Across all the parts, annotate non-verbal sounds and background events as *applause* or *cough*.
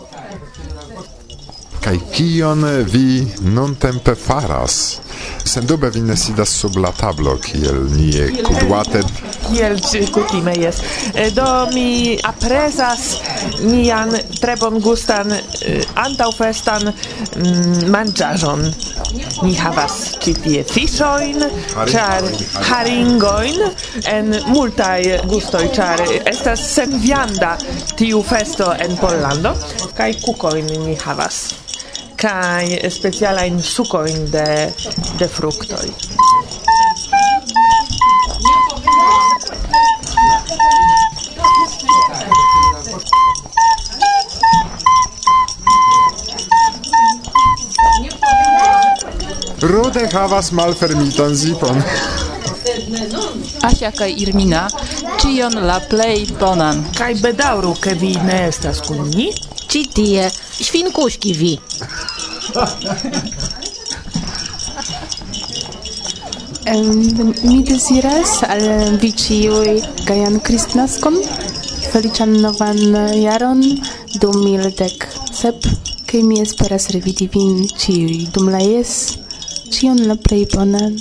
Okay. kai kion vi non tempe faras? Sendube vi ne sidas sub la tablo kiel nie kudłate. Kiel kutime jest. Do mi apresas nian tre gustan eh, antaŭfestan mm, manĝaĵon. Ni havas ĉi tie fiŝojn, ĉar haringojn en multaj gustoj, ĉar estas senvianda tiu festo en Pollando kaj kukojn ni havas kai speciala in suco in de de fructoi. Rude havas malfermitan zipon. Asia kaj Irmina, cion la plej bonan. Kaj bedaŭru, ke vi ne estas kun ni? Ĉi tie, ŝvinkuŝki vi um, mi desiras al vi ĉiuj gajan kristnaskon, feliĉan novan jaron du mil dek sep, kaj mi esperas revidi vin ĉiuj dum la jes ĉion la plej bonan.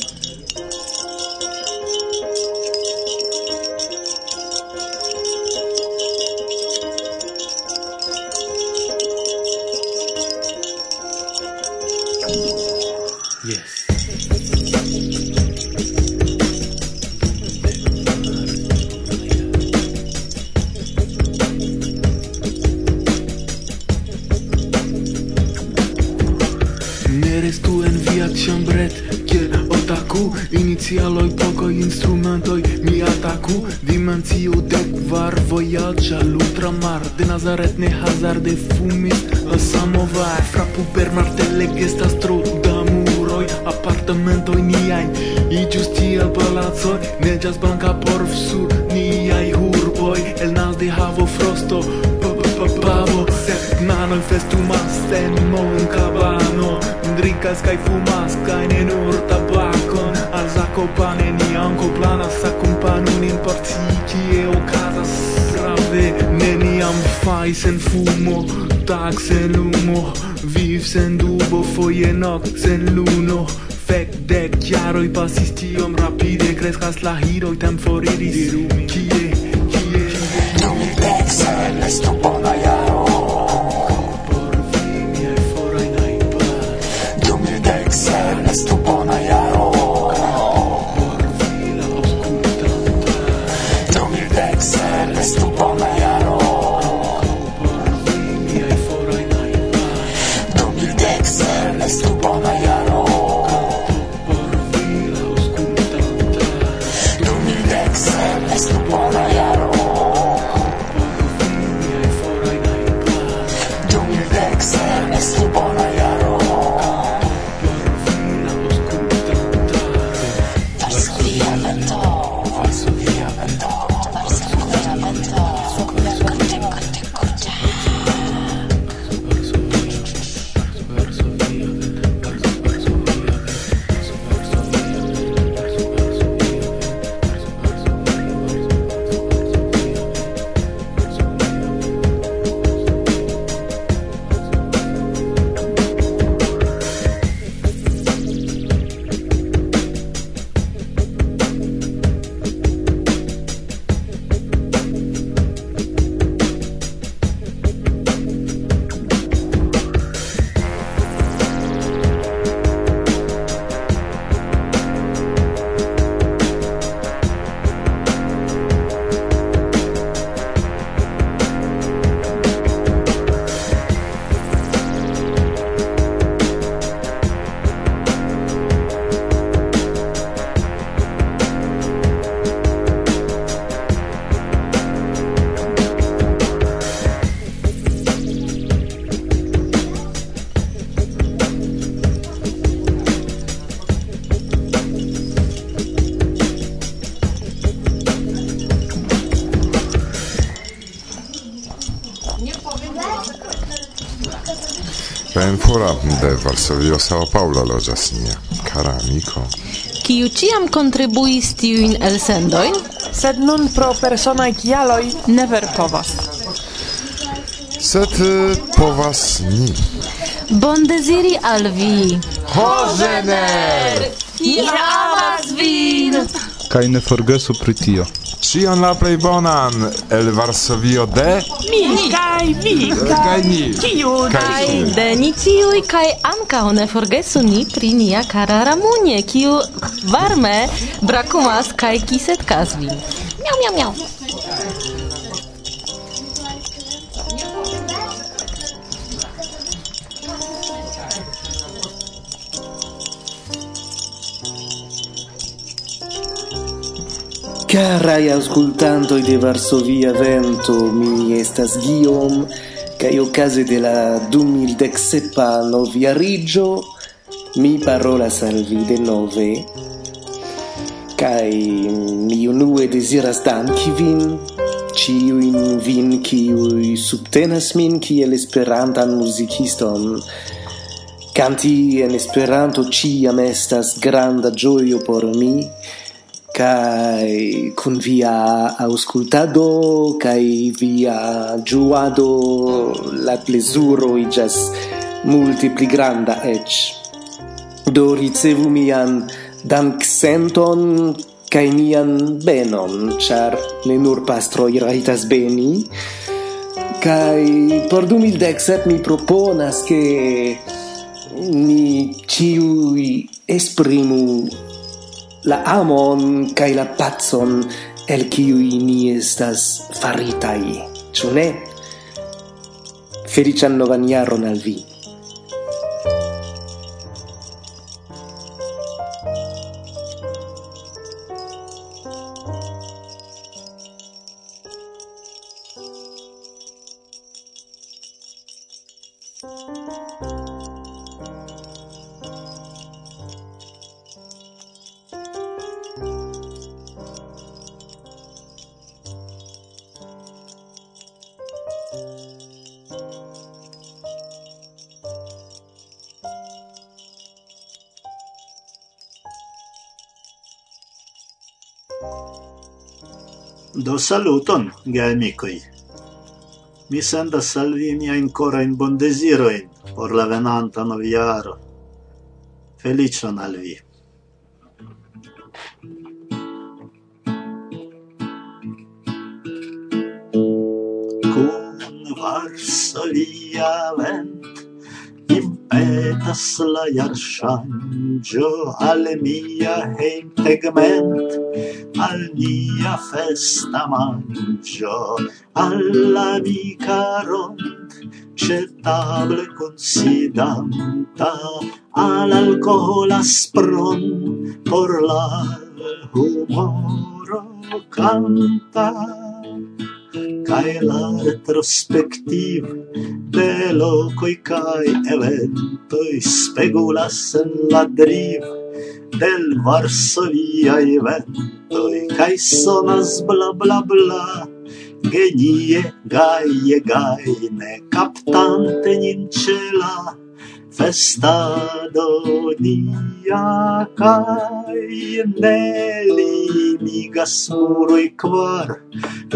Ĉambret kiel otaku Inicialoj, pokoj instrumentoj Mi ataku dimensio de kvar vojaĝa Lutramar de Nazaret ne hazarde fumis la samovar Frapu per martele gestas tro da muroj Apartamentoj niaj iĝus tiel palacoj Neĝas blanka por sur niaj urboj El nas de havo frosto Pavo, sed nanoj festumas en mon drinkas kaj fumas kaj ne nur tabakon al zakopane ni anko planas akompanu nin por ci kie okazas prave neniam faj sen fumo tak sen lumo viv sen dubo foje nok sen luno. Fek dek jaroj pasis tiom rapide Kreskas la hiroj tem foriris Kie, kie, kie, kie, kie, kie, kie, kie, Benpura de Varsovio Sao Paulo loĝas mia kara amiko. Kiu ĉiam kontribuis tiujn elsendojn, sed nun pro personaj kialoj ne verpovas. Sed eh, povas ni. Bondeziri al vi. Hozener! Ni amas vin! Kaj ne forgesu pri tio. Cion la plej bonan el Varsovio de Mi kaj vi kaj ni kiu kaj de ni ciuj kaj ankaŭ ne forgesu ni pri nia kara Ramunie kiu varme brakumas kaj kisetkas vin. Miau miau miau. Carai ascoltantoi de Varsovia Vento, mi estas Guillaume, cae ocase de la 2017 novia rigio, mi parolas al vi de nove, cae mi unue desiras danki vin, ciuin vin ciui subtenas min kiel esperantan musiciston, Canti en Esperanto ciam estas granda gioio por mi, kai kun via auscultado kai via giuado la plezuro igas multi multipli granda ec. Do ricevu mian danksenton kai mian benon char ne nur pastro raitas beni. Kai por 2017 mi proponas che ni ciui esprimu la amon kai la pazzon el kiui ni estas faritai, ĉu ne? Feliĉan novan jaron al vi! Saluton, geamicoi! Mi sendas al vi miain corain bondesiroin por la venanta noviaro. Felicion al vi! Kun Varsovia vento petas la jarŝanĝo al mia hejmtegment, al nia festa manĝo, al la amika ĉe table konsidanta al alkohola spron por la humoro canta cae la retrospectiv de locoi cae eventoi spegulas en la driv del Varsoviae ventoi cae sonas bla bla bla genie, gaje, gajne, captante nincela, festado nia kai ne limigas muroi kvar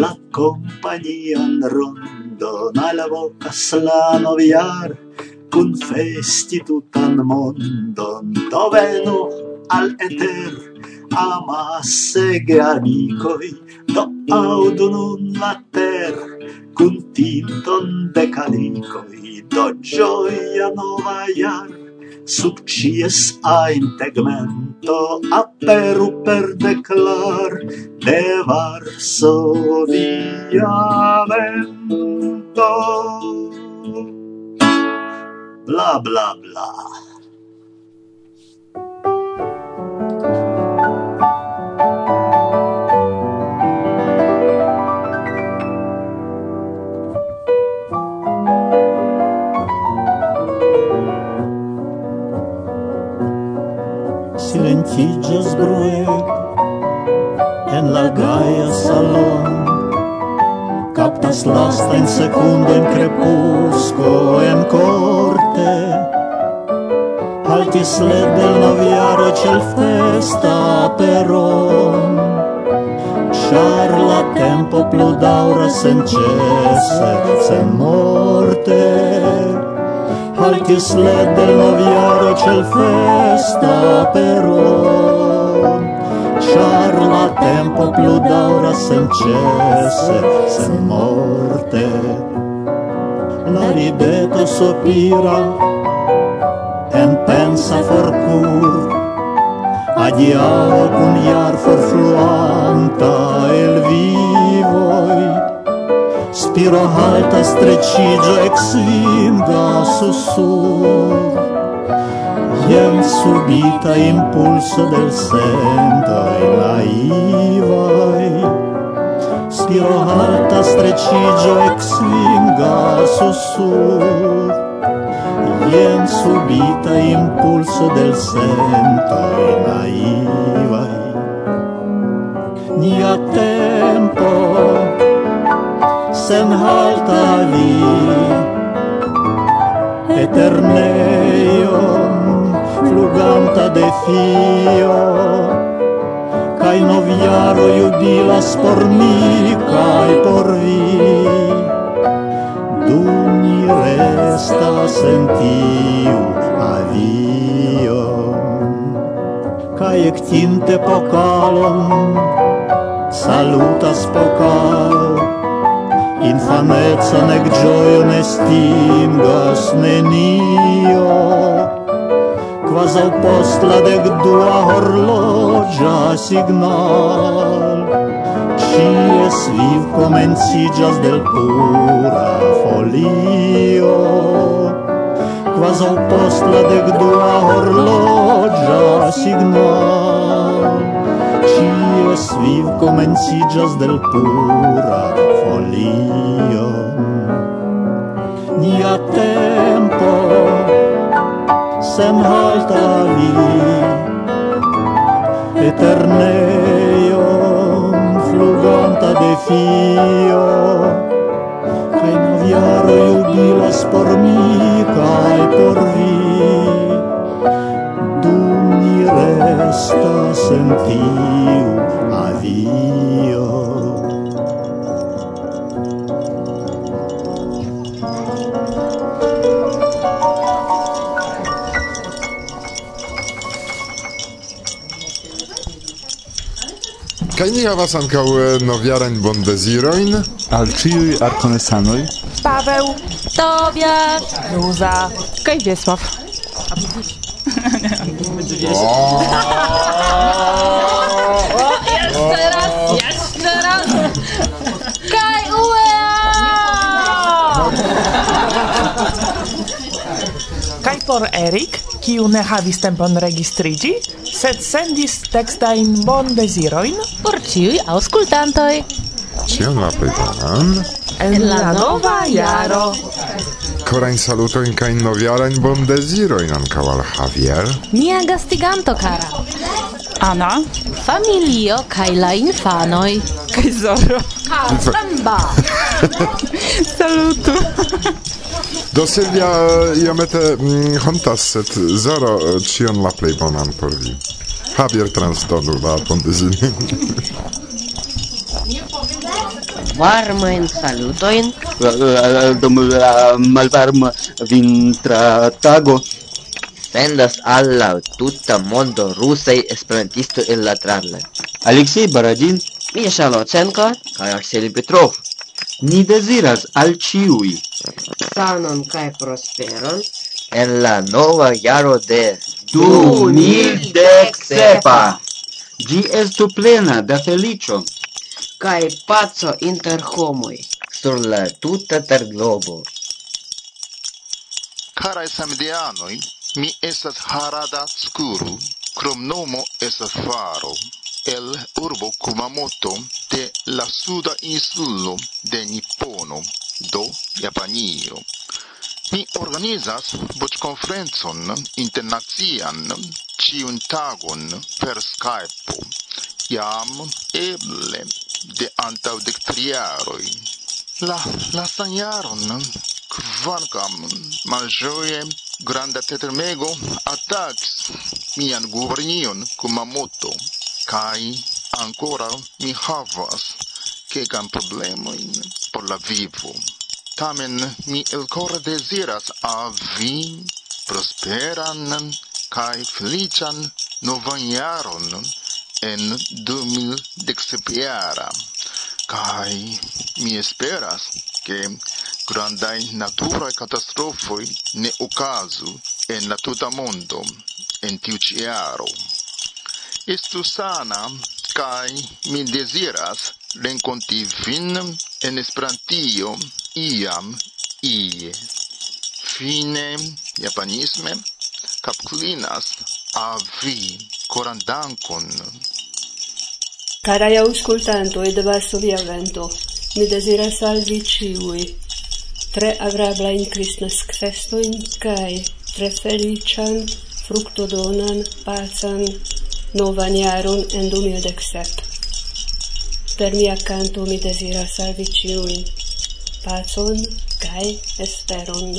la companian rondon alla bocas la noviar kun festi tutan mondon do venu al eter amas ege amicoi, do audu nun later, cun tinton de calicoi, do gioia nova iar, sub cies a integmento aperu per declar de Varsovia vento. Bla bla bla. secundo in crepusco en corte. Altis led del naviare c'è festa peron. Char la tempo plu daura sen cesse sen morte. Altis led del naviare cel festa peron char la tempo plu cesse, sen morte. La rideto sopira, en pensa forkur, adiaŭ kun iar forfluanta el vivoi. Spiro halta streĉiĝo eksinda susur, Iam subita impulso del sento e naivai. Spiro harta strecigio ex vinga sussur Ien subita impulso del sento e naivai. Nia tempo sen halta vi. Eterneio fluganta de fio Cai noviaro jubilas por mi cai por vi. Du ni restas avio Kaj ektinte pokalon salutas pokal Infanecon ec gioion estingas nenio kvazaŭ post la dekdua horloĝa signal. cies viv komenciĝas del pura folio, kvazaŭ post la dekdua horloĝa signal. cies viv komenciĝas del pura folio. Nia tero jam haltavi Eterneion fluganta de fio kai noviaro jubilas por mi kai por vi. Du mi restas en ti Michała Sankoły e, nowiaren bondeziroin. Alczyjuj arkonesanuj. Paweł, Tobiasz, Róza, Kajwiesław. *laughs* Jeszcze raz, jeszcze raz. Kaj Kaj por Erik, kiu ne havis tempon sed sendis textain bon desiroin por ciui auscultantoi. Ciam la privanan? En la nova jaro. Corain salutoin cain noviarain bon desiroin anca al Javier. Nia gastiganto, cara. Ana? Familio cae la infanoi. Cae Zoro. Ha, samba! *laughs* Salutu! Do Silvia iomete mm, hontas, sed Zoro cion la plej bonan por vi. Javier transdonu la pontezin. Varmajn salutojn. Dum la malvarma vintra tago sendas al la tuta mondo rusaj esperantisto el la Tranland. Aleksej Baradin, Misha Locenko kaj Arseli Petrov. Ni deziras al ciui. sanon kaj prosperon en la nova jaro de 2017. Ĝi estu plena da felicio, kaj paco inter homoj sur la tuta terglobo. Carai samideanoi, mi estas Harada Skuru, kromnomo estas Faro, el urbo Kumamoto de la suda insulo de Nippono, do Japanio. Ni organizas voĉkonferencon internacian ĉiun tagon per Skype, jam eble de antaŭ dek tri jaroj. La lastan jaron, kvankam malĝoje granda tertremego atakis mian gubernion Kumamoto kaj ancora mi havas kegan problemojn por la vivo tamen mi el cor desiras a vi prosperan kai felician novan jaron en 2017 jara. Kai mi esperas ke grandai natura katastrofoj ne okazu en la tuta mondo en tiu ĉi jaro. Estu sana kai mi deziras renkonti vin en Esperantio iam ie fine japanisme kapklinas avi coran dankon. Carai auscultantoi de Varsovia Vento, mi deziras al vi ciui tre agrablain Christmas festoin cae tre felician, fructodonan, pazan, novan jaron en 2017. Per mia canto mi desiras salvi ciui pacon cae esperon.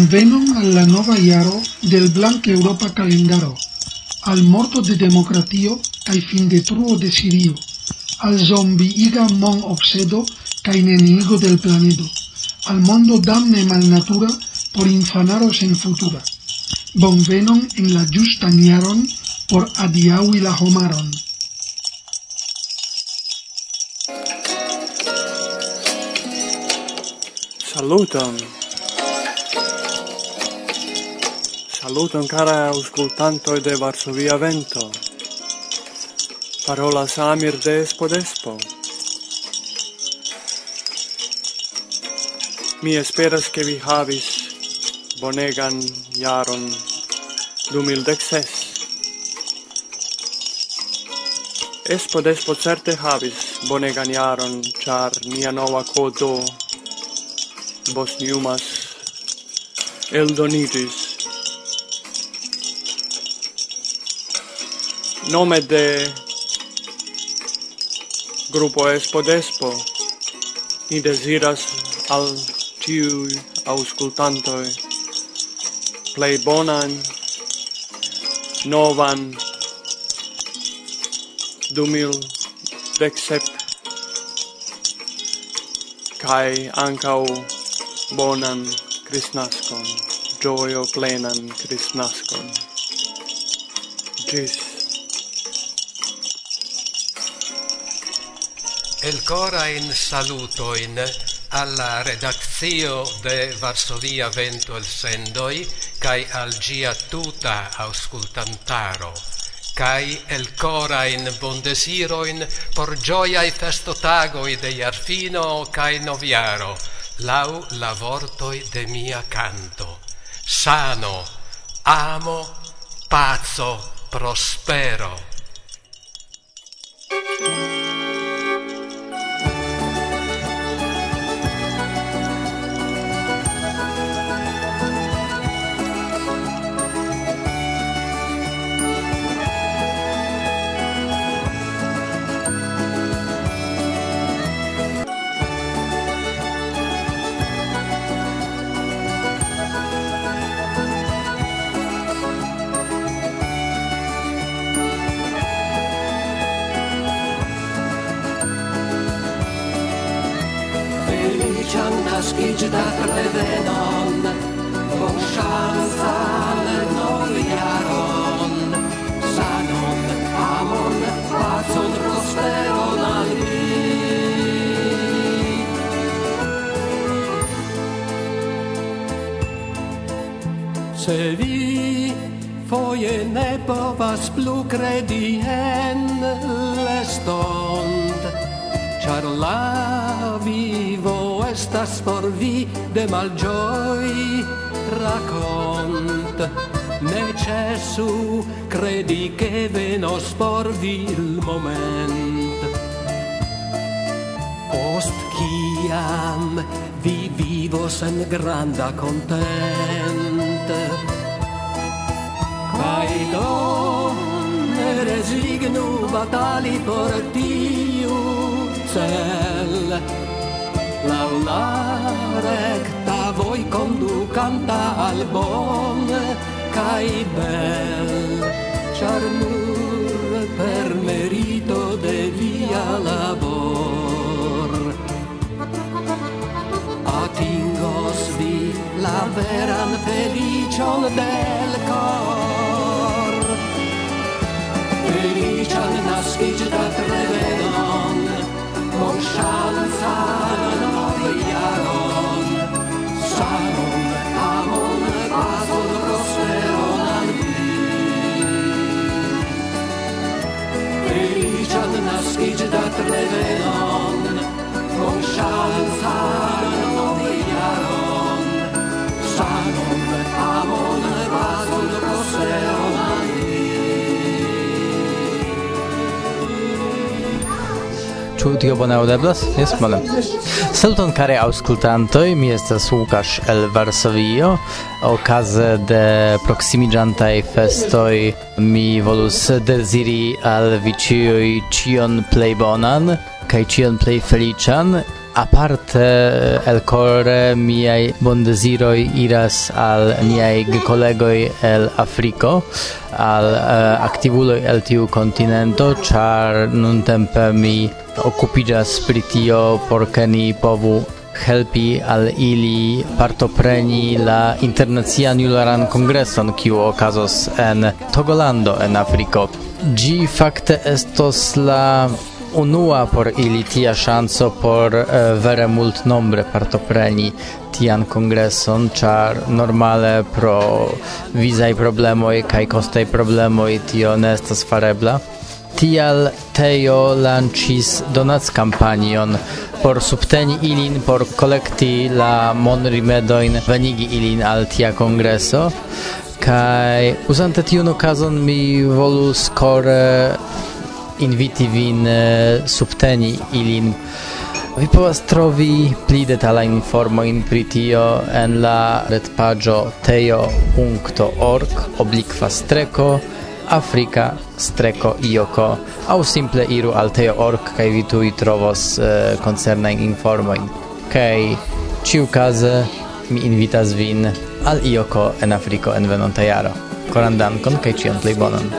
convenon al la nova jaro del l blank-eŭropa kalendaro, al morto de demokratio kaj fin de truo Sirio, al zombie zombiiga mon-obsedo kaj neniigo de l planedo, al mondo damne malnatura por infanaro senfutura. Bonvenon en la ĝustan jaron por adiaŭi la homaron. Saluton! Saluton cara auscultanto de Varsovia Vento. Parola Samir de Espodespo. Mi esperas che vi havis bonegan jaron dumildexes. Espodespo certe havis bonegan jaron, char mia nova codo Bosniumas eldonigis nome de Grupo Espodespo ni desiras al tiu auscultantoi plei bonan, novan, 2017 kai ancau bonan Christnascon, gioio plenan Christnascon. Gis. el cora in saluto in alla redazio de Varsovia Vento el Sendoi kai al gia tuta auscultantaro. Kai el cora in bondesiro in por gioia e festo tago de Iarfino kai noviaro lau la vortoi de mia canto. Sano amo pazzo prospero. ne povas plu credi en l'estont, char la vivo estas por vi de malgioi racont. Ne cesu credi che venos por vi il moment. Post ciam vi vivos en granda content, Kai do ne resignu batali por tiu cel. La la recta voi conducanta al bon Kai bel. Char nur per merito de via labor. Atingos vi la veran felicion del cor. Angliczan nasz idzie da trewedon, Monszansa nowy jaron, Szanon, amon, bazon, rosteron, Angliczan nasz idzie da trewedon, Monszansa Ĉu tio bone aŭdeblas? Jes, bone. Saluton kare aŭskultantoj, mi estas Łukasz el Varsovio. Okaze de proksimiĝantaj festoj mi volus deziri al vi ĉiuj ĉion plej bonan kaj ĉion plej feliĉan aparte el core miei bondesiroi iras al niai collegoi el Africo al eh, uh, aktivuloj el tiu continento char nun tempe mi occupigas pri tio por ke ni povu helpi al ili partopreni la internacian jularan kongreson kiu okazos en Togolando en Afriko. Gi fakte estos la unua por ili tia ŝanco por uh, vere multnombre partopreni tian kongreson, ĉar normale pro vizaj problemoj kaj kostaj problemoj tio ne estas farebla. Tial Teo lancis donac kampanion por subteni ilin, por kolekti la monrimedojn, venigi ilin al tia kongreso. Kaj uzante tiun okazon mi volus kore inviti vin eh, subteni ilin. Vi povas trovi pli detalajn informojn pri tio en la retpaĝo teo.org oblikva streko Afrika streko ioko au simple iru al teo.org kai vi tui trovos eh, koncernajn kai ciu case mi invitas vin al ioko en Afriko en venonta jaro. Koran dankon kaj ĉion plej bonan.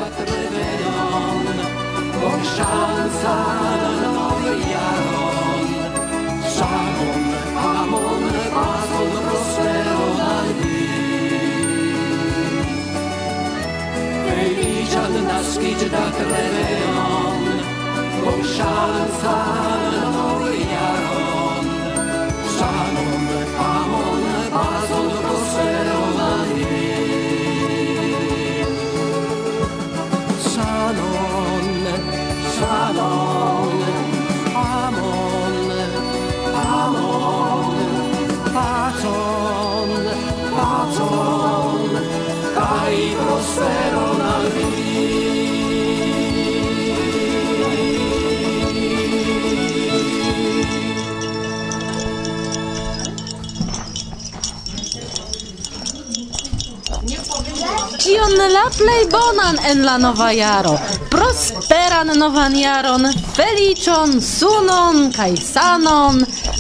Ion la plej bonan en la nova jaro. Prosperan novan jaron, feliĉon, sunon kaj sanon.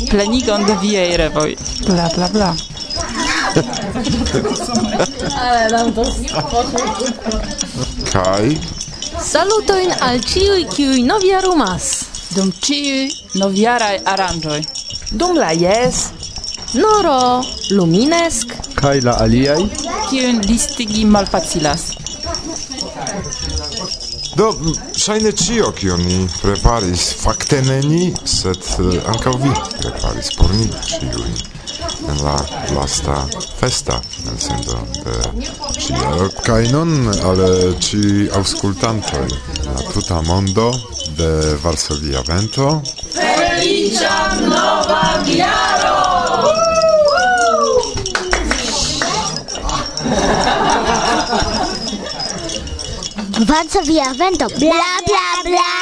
Plenigon de viaj revoj. Bla bla bla. Ale nam to Kaj? Salutojn al ĉiuj, kiuj novjarumas. Dum ĉiuj novjaraj aranĝoj. Dum la jes, noro, luminesk. Kaj la aliaj? tiun listigi malfacilas. Do, ŝajne ĉio, kion ni preparis, fakte ne ni, sed eh, ankaŭ vi preparis por ni ĉiujn en la lasta festa elsendo de eh, ĉielo. Kaj nun al eh, ĉi aŭskultantoj la tuta mondo de Varsovia vento. Feliĉan nova viaĝo! avanza via vento. Bla bla bla.